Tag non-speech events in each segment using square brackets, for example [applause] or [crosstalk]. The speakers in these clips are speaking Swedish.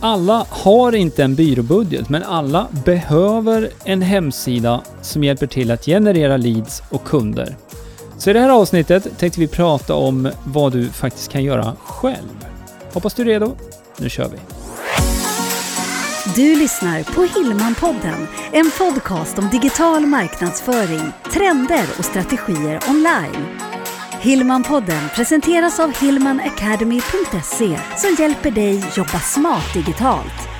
Alla har inte en byråbudget, men alla behöver en hemsida som hjälper till att generera leads och kunder. Så i det här avsnittet tänkte vi prata om vad du faktiskt kan göra själv. Hoppas du är redo. Nu kör vi! Du lyssnar på Hillmanpodden, en podcast om digital marknadsföring, trender och strategier online. Hillmanpodden presenteras av hillmanacademy.se som hjälper dig jobba smart digitalt.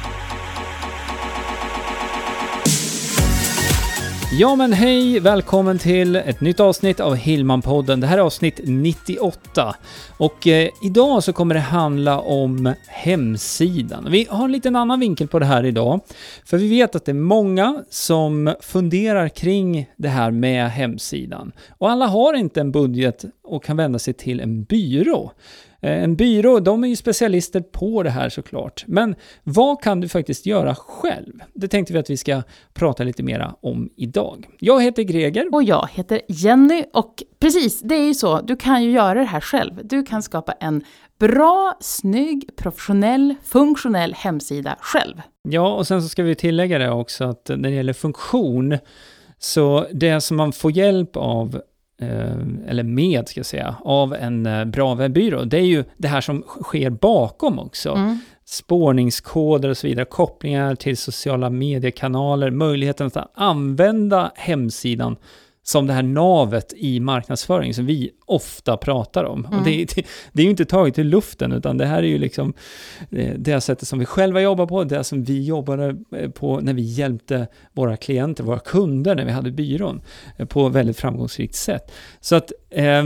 Ja men hej, välkommen till ett nytt avsnitt av Hillman-podden. Det här är avsnitt 98. Och eh, idag så kommer det handla om hemsidan. Vi har en liten annan vinkel på det här idag. För vi vet att det är många som funderar kring det här med hemsidan. Och alla har inte en budget och kan vända sig till en byrå. Eh, en byrå, de är ju specialister på det här såklart. Men vad kan du faktiskt göra själv? Det tänkte vi att vi ska prata lite mera om idag. Jag heter Greger. Och jag heter Jenny och precis, det är ju så, du kan ju göra det här själv. Du kan skapa en bra, snygg, professionell, funktionell hemsida själv. Ja, och sen så ska vi tillägga det också att när det gäller funktion så det som man får hjälp av eller med ska jag säga, av en eh, bra webbyrå, det är ju det här som sker bakom också. Mm. Spårningskoder och så vidare, kopplingar till sociala mediekanaler, möjligheten att använda hemsidan som det här navet i marknadsföring som vi ofta pratar om. Mm. Och det, det, det, är ju inte taget i luften, utan det här är ju liksom det, det sättet som vi själva jobbar på, det som vi jobbade eh, på när vi hjälpte våra klienter, våra kunder, när vi hade byrån, eh, på väldigt framgångsrikt sätt. Så att eh,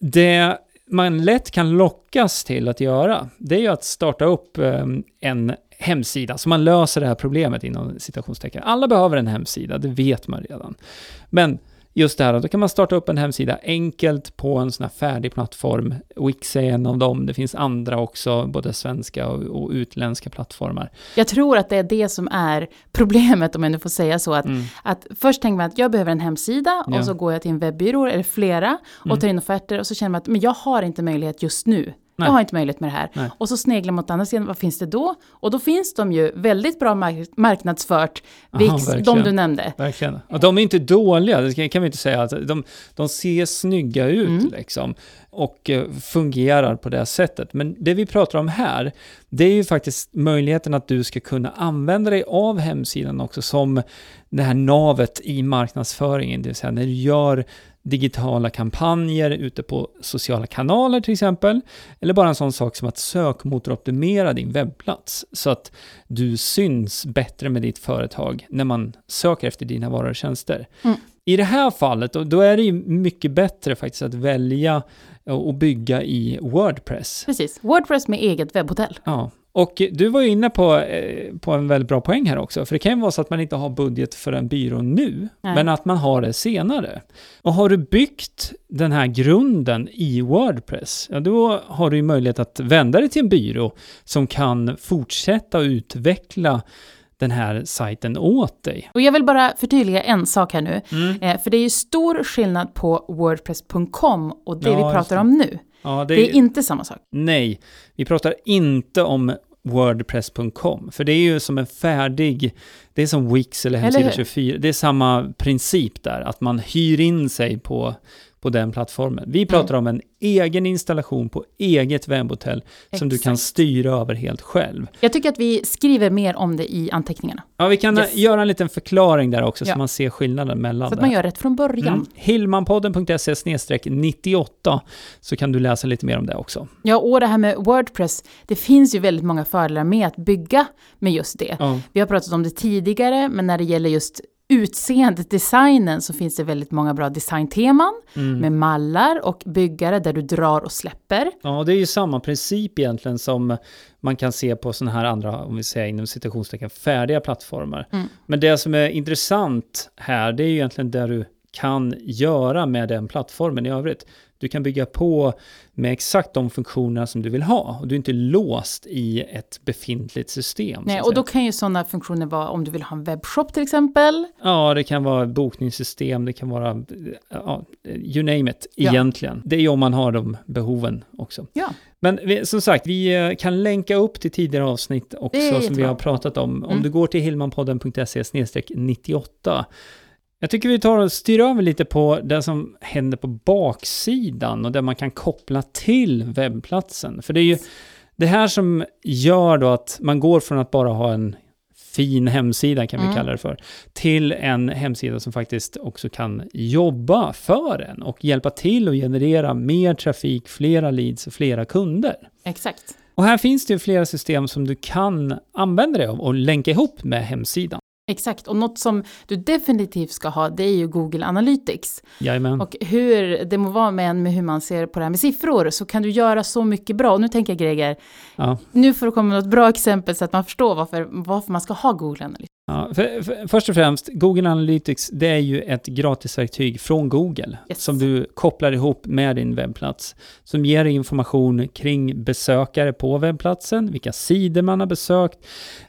det man lätt kan lockas till att göra, det är ju att starta upp eh, en hemsida, så man löser det här problemet inom citationstecken. Alla behöver en hemsida, det vet man redan. Men just det här, då kan man starta upp en hemsida enkelt på en sån här färdig plattform. Wix är en av dem, det finns andra också, både svenska och, och utländska plattformar. Jag tror att det är det som är problemet, om jag nu får säga så, att, mm. att först tänker man att jag behöver en hemsida, ja. och så går jag till en webbyrå, eller flera, och mm. tar in offerter, och så känner man att men jag har inte möjlighet just nu. Nej. Jag har inte möjlighet med det här. Nej. Och så sneglar mot andra sidan, vad finns det då? Och då finns de ju väldigt bra mark marknadsfört, VIX, de du nämnde. Verkligen. Och de är inte dåliga, det kan vi inte säga. De, de ser snygga ut mm. liksom. Och eh, fungerar på det sättet. Men det vi pratar om här, det är ju faktiskt möjligheten att du ska kunna använda dig av hemsidan också som det här navet i marknadsföringen. Det vill säga när du gör digitala kampanjer ute på sociala kanaler till exempel. Eller bara en sån sak som att sökmotoroptimera din webbplats så att du syns bättre med ditt företag när man söker efter dina varor och tjänster. Mm. I det här fallet, då är det ju mycket bättre faktiskt att välja och bygga i Wordpress. Precis, Wordpress med eget webbhotell. Ja, och du var ju inne på, eh, på en väldigt bra poäng här också, för det kan ju vara så att man inte har budget för en byrå nu, Nej. men att man har det senare. Och har du byggt den här grunden i Wordpress, ja då har du ju möjlighet att vända dig till en byrå som kan fortsätta utveckla den här sajten åt dig. Och jag vill bara förtydliga en sak här nu, mm. eh, för det är ju stor skillnad på Wordpress.com och det ja, vi pratar om nu. Ja, det, är, det, är, inte samma sak. Nej, vi pratar inte om Wordpress.com, för det är ju som en färdig, det är som Wix eller Hemsida 24, det är samma princip där, att man hyr in sig på på den plattformen. Vi pratar mm. om en egen installation på eget webbhotell Exakt. som du kan styra över helt själv. Jag tycker att vi skriver mer om det i anteckningarna. Ja, vi kan yes. göra en liten förklaring där också ja. så man ser skillnaden mellan Så att man gör rätt från början. Mm. Hillmanpodden.se 98 så kan du läsa lite mer om det också. Ja, och det här med Wordpress, det finns ju väldigt många fördelar med att bygga med just det. Ja. Vi har pratat om det tidigare, men när det gäller just utseendet, designen, så finns det väldigt många bra designteman mm. med mallar och byggare där du drar och släpper. Ja, det är ju samma princip egentligen som man kan se på sådana här andra, om vi säger inom citationstecken, färdiga plattformar. Mm. Men det som är intressant här, det är ju egentligen det du kan göra med den plattformen i övrigt. Du kan bygga på med exakt de funktionerna som du vill ha och du är inte låst i ett befintligt system. Nej, och då kan ju sådana funktioner vara om du vill ha en webbshop till exempel. Ja, det kan vara bokningssystem, det kan vara, ja, you name it, ja. egentligen. Det är ju om man har de behoven också. Ja. Men vi, som sagt, vi eh, kan länka upp till tidigare avsnitt också som vi har pratat om. Mm. Om du går till hillmanpodden.se 98 jag tycker vi tar och styr över lite på det som händer på baksidan och det man kan koppla till webbplatsen. För det är ju det här som gör då att man går från att bara ha en fin hemsida, kan vi mm. kalla det för, till en hemsida som faktiskt också kan jobba för en och hjälpa till att generera mer trafik, flera leads och flera kunder. Exakt. Och här finns det ju flera system som du kan använda dig av och länka ihop med hemsidan. Exakt, och något som du definitivt ska ha det är ju Google Analytics. Jajamän. Och hur det må vara med, med hur man ser på det här med siffror så kan du göra så mycket bra. Och nu tänker jag Greger, ja. nu får det komma något bra exempel så att man förstår varför, varför man ska ha Google Analytics. Ja, för, för, först och främst, Google Analytics, det är ju ett gratisverktyg från Google yes. som du kopplar ihop med din webbplats. Som ger dig information kring besökare på webbplatsen, vilka sidor man har besökt,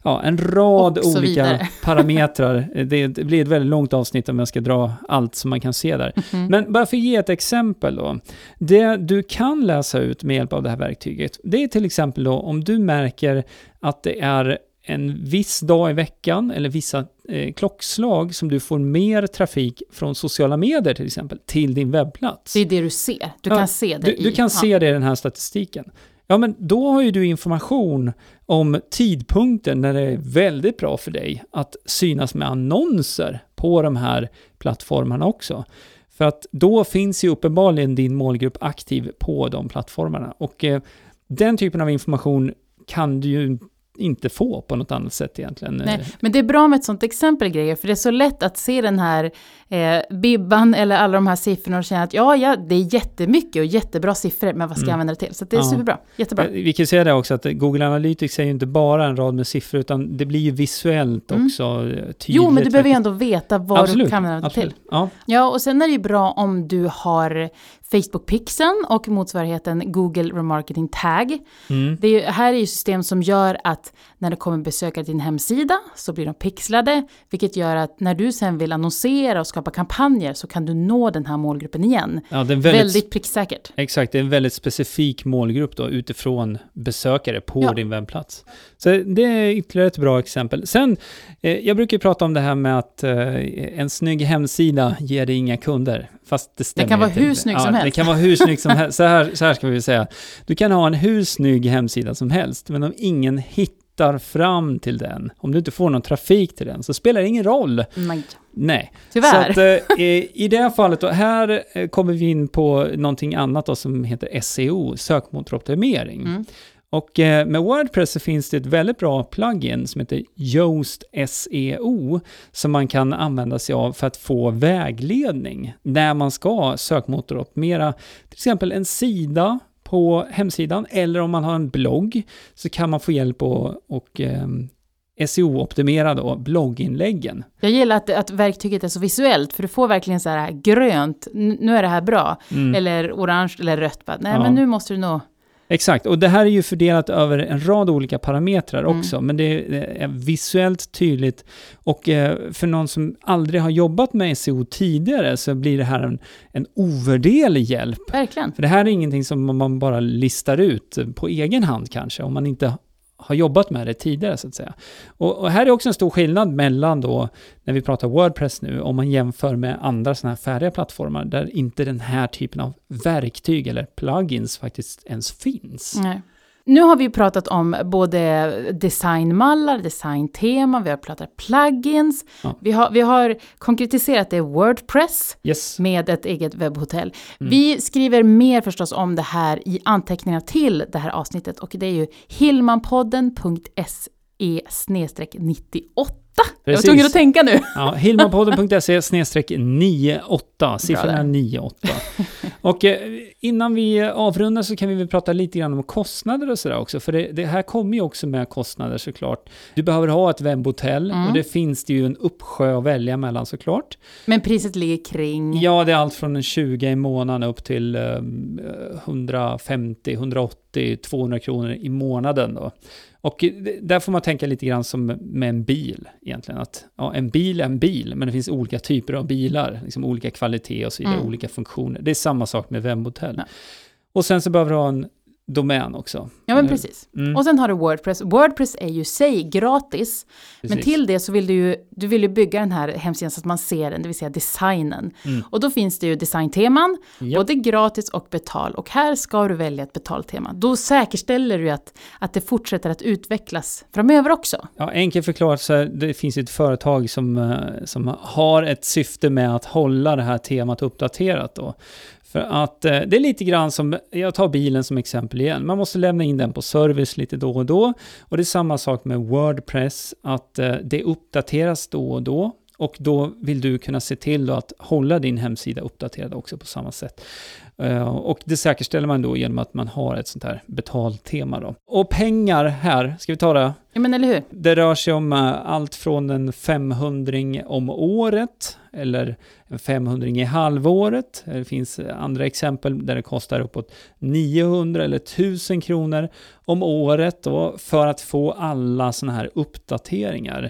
ja, en rad olika [laughs] [laughs] parametrar. Det, det, blir ett väldigt långt avsnitt om jag ska dra allt som man kan se där. Mm -hmm. Men bara för att ge ett exempel då. Det du kan läsa ut med hjälp av det här verktyget, det är till exempel då om du märker att det är en viss dag i veckan eller vissa eh, klockslag som du får mer trafik från sociala medier till exempel till din webbplats. Det är det du ser. Du ja, kan se det du, i... Du kan ja. se det i den här statistiken. Ja, men då har ju du information om tidpunkten när det är väldigt bra för dig att synas med annonser på de här plattformarna också. För att då finns ju uppenbarligen din målgrupp aktiv på de plattformarna. Och eh, den typen av information kan du ju inte få på något annat sätt egentligen. Nej, men det är bra med ett sånt exempel grejer, för det är så lätt att se den här eh, bibban eller alla de här siffrorna och känna att ja, ja, det är jättemycket och jättebra siffror, men vad ska mm. jag använda det till? Så det är ja. superbra, jättebra. Vi kan säga det också att Google Analytics är ju inte bara en rad med siffror, utan det blir ju visuellt mm. också tydligt. Jo, men du behöver ju ändå veta vad absolut, du kan använda det till. Ja. ja, och sen är det ju bra om du har Facebook-pixeln och motsvarigheten Google Remarketing Tag. Mm. Det är, här är ju system som gör att när det kommer besökare till din hemsida så blir de pixlade, vilket gör att när du sen vill annonsera och skapa kampanjer så kan du nå den här målgruppen igen. Ja, det är väldigt, väldigt pricksäkert. Exakt, det är en väldigt specifik målgrupp då utifrån besökare på ja. din webbplats. Så det är ytterligare ett bra exempel. Sen, eh, jag brukar prata om det här med att eh, en snygg hemsida ger dig inga kunder. Fast det stämmer Det kan vara hur snygg ja, som helst. Det kan vara hur snygg som helst. Så här, så här ska vi säga. Du kan ha en hur snygg hemsida som helst, men om ingen hittar fram till den, om du inte får någon trafik till den, så spelar det ingen roll. Nej. Nej. Tyvärr. Så att, eh, I det här fallet, då, här eh, kommer vi in på någonting annat då, som heter SEO, sökmotoroptimering. Mm. Och eh, med Wordpress så finns det ett väldigt bra plugin som heter Yoast SEO som man kan använda sig av för att få vägledning när man ska sökmotoroptimera till exempel en sida på hemsidan eller om man har en blogg så kan man få hjälp och, och eh, SEO-optimera då blogginläggen. Jag gillar att, att verktyget är så visuellt, för du får verkligen så här grönt, nu är det här bra, mm. eller orange eller rött. Nej, ja. men nu måste du nog Exakt, och det här är ju fördelat över en rad olika parametrar mm. också, men det är visuellt tydligt. Och eh, för någon som aldrig har jobbat med SEO tidigare så blir det här en, en ovärderlig hjälp. Verkligen. För det här är ingenting som man bara listar ut på egen hand kanske, om man inte har jobbat med det tidigare så att säga. Och, och, här är också en stor skillnad mellan då, när vi pratar Wordpress nu, om man jämför med andra sådana här färdiga plattformar där inte den här typen av verktyg eller plugins faktiskt ens finns. Nej. Nu har vi pratat om både designmallar, designteman, vi har pratat plugins, ja. vi, har, vi har konkretiserat det Wordpress yes. med ett eget webbhotell. Mm. Vi skriver mer förstås om det här i anteckningar till det här avsnittet och det är ju hillmanpodden.se 98 Jag var tvungen att tänka nu. Ja, snedstreck 98, siffrorna 98. Och eh, innan vi avrundar så kan vi väl prata lite grann om kostnader och sådär också, för det, det, här kommer ju också med kostnader såklart. Du behöver ha ett webbhotell mm. och det finns det ju en uppsjö att välja mellan såklart. Men priset ligger kring? Ja, det är allt från 20 i månaden upp till eh, 150, 180, 200 kronor i månaden då. Och där får man tänka lite grann som med en bil egentligen. Att ja, en bil är en bil, men det finns olika typer av bilar. Liksom olika kvalitet och så vidare, mm. olika funktioner. Det är samma sak med webbhotell. Ja. Och sen så behöver du ha en domän också. Ja, men precis. Mm. Och sen har du Wordpress. Wordpress är ju sig gratis, precis. men till det så vill du ju, du vill ju bygga den här hemsidan så att man ser den, det vill säga designen. Mm. Och då finns det ju designteman, yep. både gratis och betal. Och här ska du välja ett betaltema. Då säkerställer du att, att det fortsätter att utvecklas framöver också. Ja, enkelt förklarat så är det finns ett företag som, eh, som har ett syfte med att hålla det här temat uppdaterat då. För att eh, det är lite grann som, jag tar bilen som exempel igen, man måste lämna in den på service lite då och då. Och det är samma sak med Wordpress, att eh, det uppdateras då och då. Och då vill du kunna se till att hålla din hemsida uppdaterad också på samma sätt. Uh, och det säkerställer man då genom att man har ett sånt här betaltema då. Och pengar här, ska vi ta det? Ja men eller hur? Det rör sig om uh, allt från en 500 om året eller en 500 i halvåret. Det finns andra exempel där det kostar uppåt 900 eller 1000 kronor om året då för att få alla sådana här uppdateringar eh,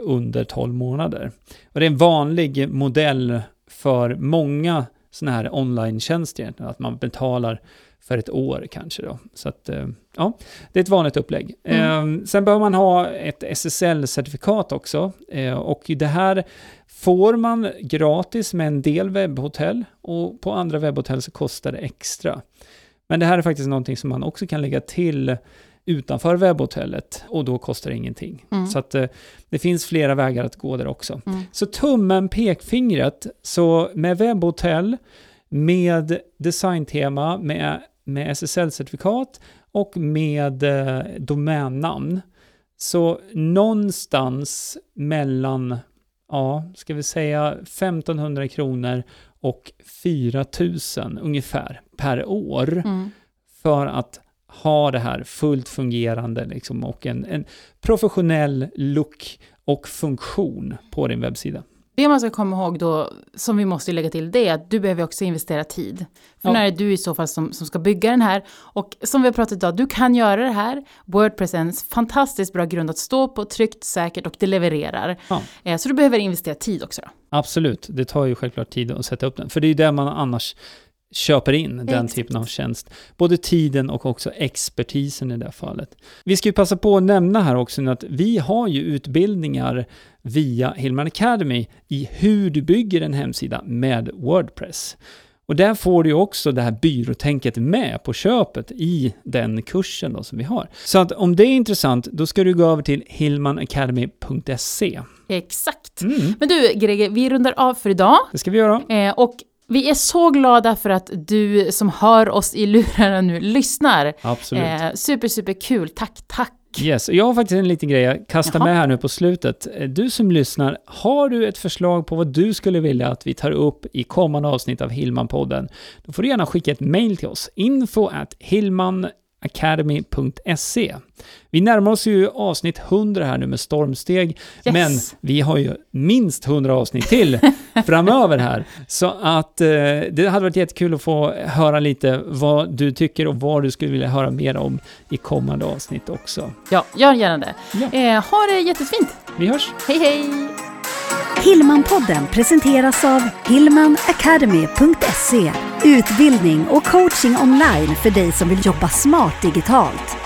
under 12 månader. Och det är en vanlig modell för många sådana här online-tjänster att man betalar för ett år kanske då. Så att, eh, ja, det är ett vanligt upplägg. Mm. Eh, sen behöver man ha ett SSL-certifikat också. Eh, och det här får man gratis med en del webbhotell och på andra webbhotell så kostar det extra. Men det här är faktiskt någonting som man också kan lägga till utanför webbhotellet och då kostar det ingenting. Mm. Så att eh, det finns flera vägar att gå där också. Mm. Så tummen, pekfingret, så med webbhotell, med designtema, med, med SSL-certifikat och med eh, domännamn. Så någonstans mellan, ja, ska vi säga 1500 kronor och 4000 ungefär per år mm. för att ha det här fullt fungerande liksom, och en, en professionell look och funktion på din webbsida. Det man ska komma ihåg då, som vi måste lägga till, det är att du behöver också investera tid. För ja. när är du i så fall som, som ska bygga den här. Och som vi har pratat idag, du kan göra det här. Wordpress är en fantastiskt bra grund att stå på, tryggt, säkert och det levererar. Ja. Eh, så du behöver investera tid också. Då. Absolut, det tar ju självklart tid att sätta upp den. För det är ju det man annars köper in den Exakt. typen av tjänst. Både tiden och också expertisen i det fallet. Vi ska ju passa på att nämna här också att vi har ju utbildningar via Hillman Academy i hur du bygger en hemsida med Wordpress. Och där får du också det här byråtänket med på köpet i den kursen då som vi har. Så att om det är intressant, då ska du gå över till hillmanacademy.se. Exakt. Mm. Men du, Greger, vi rundar av för idag. Det ska vi göra. Eh, och vi är så glada för att du som hör oss i lurarna nu lyssnar. Absolut. Eh, super, super kul. Tack, tack. Yes, jag har faktiskt en liten grej jag kastar Jaha. med här nu på slutet. Du som lyssnar, har du ett förslag på vad du skulle vilja att vi tar upp i kommande avsnitt av Hillman-podden, då får du gärna skicka ett mail till oss. info at hillman academy.se. Vi närmar oss ju avsnitt 100 här nu med stormsteg, yes. men vi har ju minst 100 avsnitt till [laughs] framöver här. Så att eh, det hade varit jättekul att få höra lite vad du tycker och vad du skulle vilja höra mer om i kommande avsnitt också. Ja, gör gärna det. Ja. Eh, ha det jättefint! Vi hörs! Hej hej! Hillmanpodden presenteras av hillmanacademy.se Utbildning och coaching online för dig som vill jobba smart digitalt.